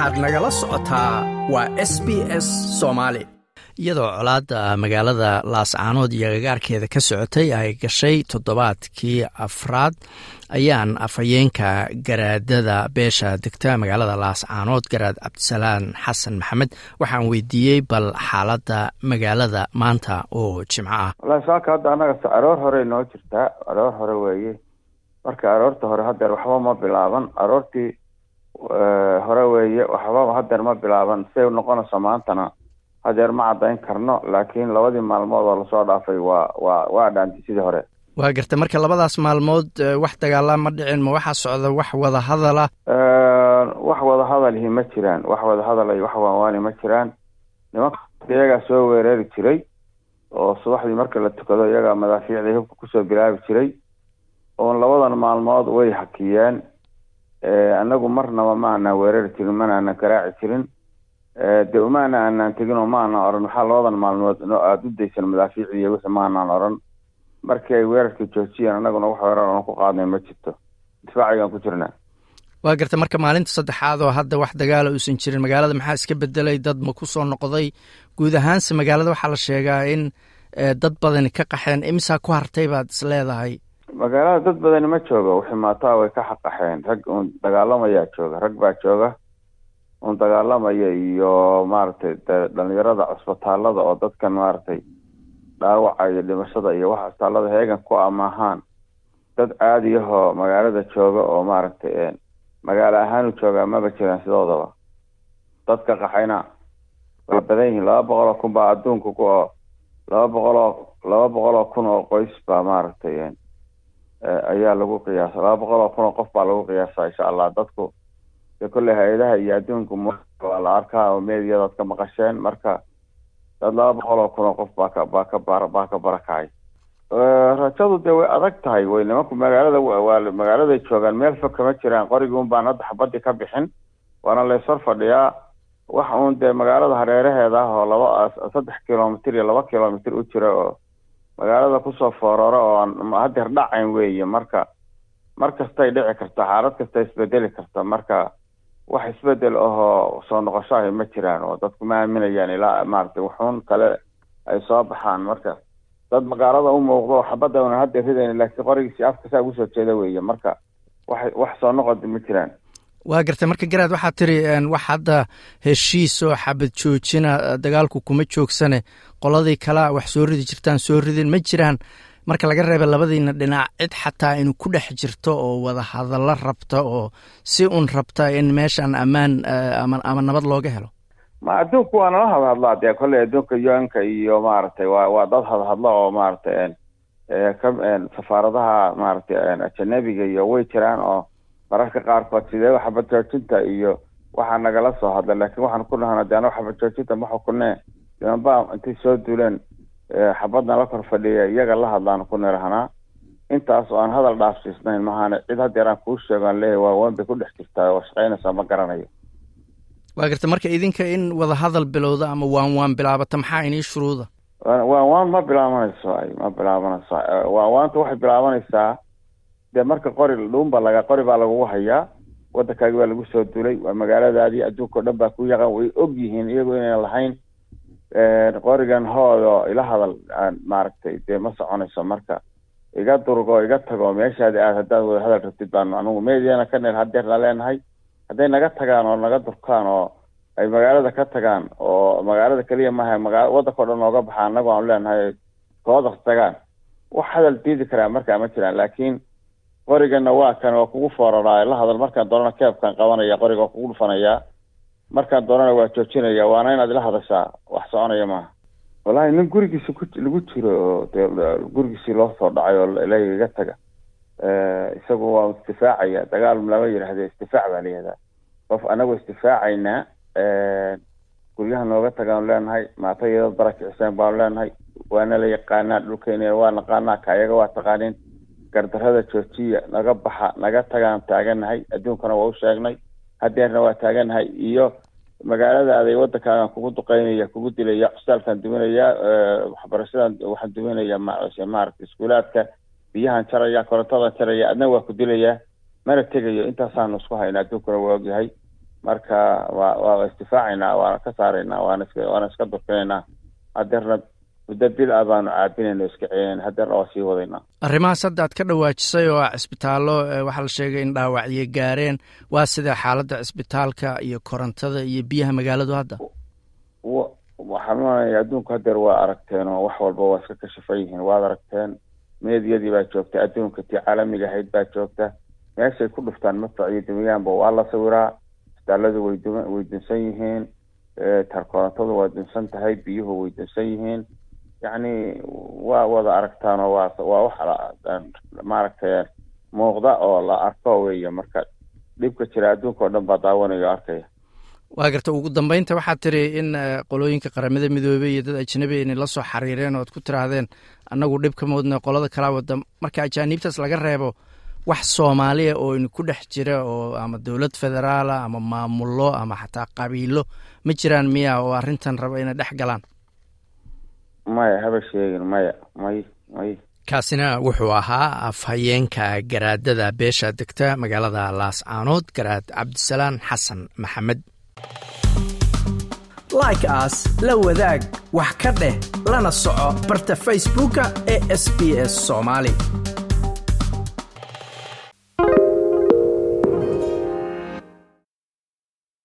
waxaad nagala socotaa waa s b s soomaali iyadoo colaadda magaalada laascaanood iyo gagaarkeeda ka socotay ay gashay toddobaadkii afraad ayaan afhayeenka garaadada beesha degta magaalada laascaanood garaad cabdisalaan xasan maxamed. Waxaan weydiiyey bal xaaladda magaalada maanta oo jimco ah. Walahi saaka hadda annaga aroor hore noo jirtaa aroor hore weeye. Marka aroorta hore hadeer waxba ma bilaaban. Aroortii hore weeye waxba hadeer ma bilaaban. Say noqonayso maantana hadeer ma caddayn karno laakiin labadii maalmood oo la soo dhaafay waa waa waa dhaantay sidii hore. Waa garta marka labadaas maalmood wax dagaalaa ma dhicin ma waxaa socda wax wada hadala wax wada hadalihi ma jiraan. Wax wada hadal iyo wax waanwaani ma jiraan. Nimanka iyagaa soo weerari jiray oo subaxdii marka la tukado iyagaa madaafiicdii hubka ku soo bilaabi jiray oon labadan maalmood way hakiyeen anagu marnaba ma aanaan weerari jirin mana aanan garaaci jirin. De umaana aanaan tegin oo ma aanan oran. Waxaa labadan maalmood aada u daysan madaafiicdii wixii ma aanaan oran. Markii ay weerarkii joojiyeen anaguna wax weerar oon ku qaadnay ma jirto. Difaacigaan ku jirnaa waa garta marka maalinta saddexaad oo hadda wax dagaala uusan jirin. Magaalada maxaa iska bedelay dad ma ku soo noqday. Guud ahaanse magaalada waxaa la sheegaa in dad badani ka qaxeen. Imisaa ku hartay baad is leedahay magaalada dad badani ma jooga wixii maataa way ka xaqaxeen. Rag uun dagaalamayaa jooga rag baa jooga. Uun dagaalamaya iyo maaragtay dhalinyarada cusbitaalada oo dadkan maaragtay dhaawaca iyo dhimashada iyo wax cusbitaalada heegan ku amaahaan dad caadiyahoo magaalada jooga oo maaragtay magaalo ahaanu joogaa maba jiraan sidoodaba. Dadka qaxayna way badan yihiin. Laba boqol oo kun baa adduunka ku oo laba boqol oo laba boqol oo kun oo qoys baa maaragtay ayaa lagu qiyaasa laba boqol oo kun oo qof baa lagu qiyaasa insha allah. Dadku de kolley hay'adaha iyo adduunka waa la arkaa oo meediyadaad ka maqasheen. Marka dad laba boqol oo kun oo qof baa ka baa ka bar baa ka barakacay rajadu dee way adag tahay way nimanku magaalada waa magaaladay joogaan meel fog kama jiraan qorigii un baan hadda xabadii ka bixin waana laysor fadhiyaa. Wax uun dee magaalada hareeraheeda ah oo laba saddex kilomitr iyo laba kilomitr u jira oo magaalada ku soo fooraro oo hadeer dhacayn weeye marka mar kastay dhici karta xaalad kasta isbedeli karta marka wax isbeddel ahoo soo noqoshahay ma jiraan oo dadku ma aaminayaan ilaa maaragtay waxuun kale ay soo baxaan. Marka dad magaalada u muuqdo xabadda una hadda ridayn laakiin qorigiisi afka saa ugu soo jeeda weeye marka wax wax soo noqodi ma jiraan waa gartay marka garaad waxaad tiri wax hadda heshiis oo xabad joojina dagaalku kuma joogsane. Qoladii kalea wax soo ridi jirtaan soo ridin ma jiraan. Marka laga reeba labadiina dhinac cid xataa inu ku dhex jirto oo wada hadallo rabta oo si un rabta in meeshan ammaan ama ama nabad looga helo. Ma adduunku waa nala hadhadlaa dee kolley adduunka yoanka iyo maaragtay waa waa dad hadhadlo oo maaragtay ka safaaradaha maaragtay ajanabiga iyo way jiraan oo mararka qaarkood sidee xabad joojinta iyo waxaa nagala soo hadla laakiin waxaan ku dhahana de joojinta ma xukunee. Nimanbaa intay soo duuleen xabadna la kor fadhiya iyaga la hadlaan ku nirahanaa intaas oo aan hadal dhaafsiisnayn mahaane cid hadeer aan kuu sheego aan leeyahy waa waan bay ku dhex jirtaa oo shaqaynaysaa ma garanayo. Waa garta marka idinka in wada hadal bilowda ama waan waan bilaabata maxaa inii shuruuda? Waan waan ma bilaabanayso ay ma bilaabanayso waan waanta waxay bilaabanaysaa dee marka qori dhuunba laga qori baa lagugu hayaa. Waddankaagi baa lagu soo dulay waa magaaladaadii adduunka o dhan baa ku yaqaan way og yihiin iyagu inayna lahayn qorigan hoodo ila hadal maaragtay dee ma soconayso marka. Iga durgo iga tago meeshaadi aad haddaad wada hadal rabtid baanu anugu meediana ka neel hadeerna leenahay. Hadday naga tagaan oo naga durkaan oo ay magaalada ka tagaan oo magaalada keliya maaha magaa waddanka dhan nooga baxa anagu aanu leenahay koodas tagaan. Wax hadal diidi karaa markaa ma jiraan laakiin qorigana waa kan waa kugu fooraraa la hadal markaan doonana keebkaan qabanaya qoriga waa kugu dhufanayaa markaan doonana waa joojinaya. Waana inaad ila hadashaa wax soconaya maaha. Wallahi nin gurigiisi lagu jiro oo dee gurigiisii loo soo dhacay oo ilaga iga taga isagu waa istifaacaya. Dagaal lama yidhaahde istifaac baa layihahdaa qof anagoo istifaacaynaa guryaha nooga tagaanu leenahay maatayadad barakiciseen baanu leenahay. Waana la yaqaanaa dhulkeena waa naqaanaa kaayaga waa taqaaniin gardarada joojiya naga baxa naga tagaan taaganahay adduunkana waa u sheegnay. Hadeerna waa taaganahay iyo magaalada aday waddankaagan kugu duqeynaya kugu dilaya cusaalkaan duminaya waxbarashadan waxaan duminaya maaragta iskuulaadka biyahan jaraya korontadan jaraya adna waa ku dilaya mana tegayo. Intaasaanu isku hayna adduunkuna waa ogyahay marka waa waa isdifaacaynaa waana ka saaraynaa waana iska waana iska durkinaynaa hadeerna muddo bil ah baanu caabinayna iska celinayn hadeerna waa sii wadaynaa arrimahaas hadda aad ka dhawaajisay oo cisbitaallo waxaa la sheegay in dhaawacyo gaareen waa sida xaaladda cisbitaalka iyo korontada iyo biyaha magaaladu hadda. Waxaan umanaya adduunku hadeer waa aragteen oo wax walba waa iska kashifan yihiin. Waad aragteen meediyadii baa joogta adduunka tii caalamiga ahayd baa joogta. Meeshay ku dhuftaan madfac iyo dumiyaanba waa la sawiraa isbitaalladu way du way dunsan yihiin. Tarkoontadu waa dunsan tahay biyuhu way dunsan yihiin yacni waa wada aragtaan oo waa waa wax maaragtay muuqda oo la arko weeye marka dhibka jira adduunka oo dhan baa daawanaya arkaya. Waa garta ugu dambeynta waxaad tiri in qolooyinka qaramada midoobey iyo dad ajnabi inay la soo xariireen ood ku tiraahdeen annagu dhib ka moodna qolada kalaa wada marka ajaaniibtaas laga reebo wax soomaaliya oo in ku dhex jira oo ama dowlad federaala ama maamullo ama xataa qabiilo ma jiraan miya oo arrintan raba inay dhex galaan maya haba sheegin maya. May may kaasina wuxuu ahaa afhayeenka garaadada beesha degta magaalada laascaanood garaad cabdisalaan xasan maxamed. Like aas la wadaag wax ka dheh lana soco barta facebooka ee sb s soomaali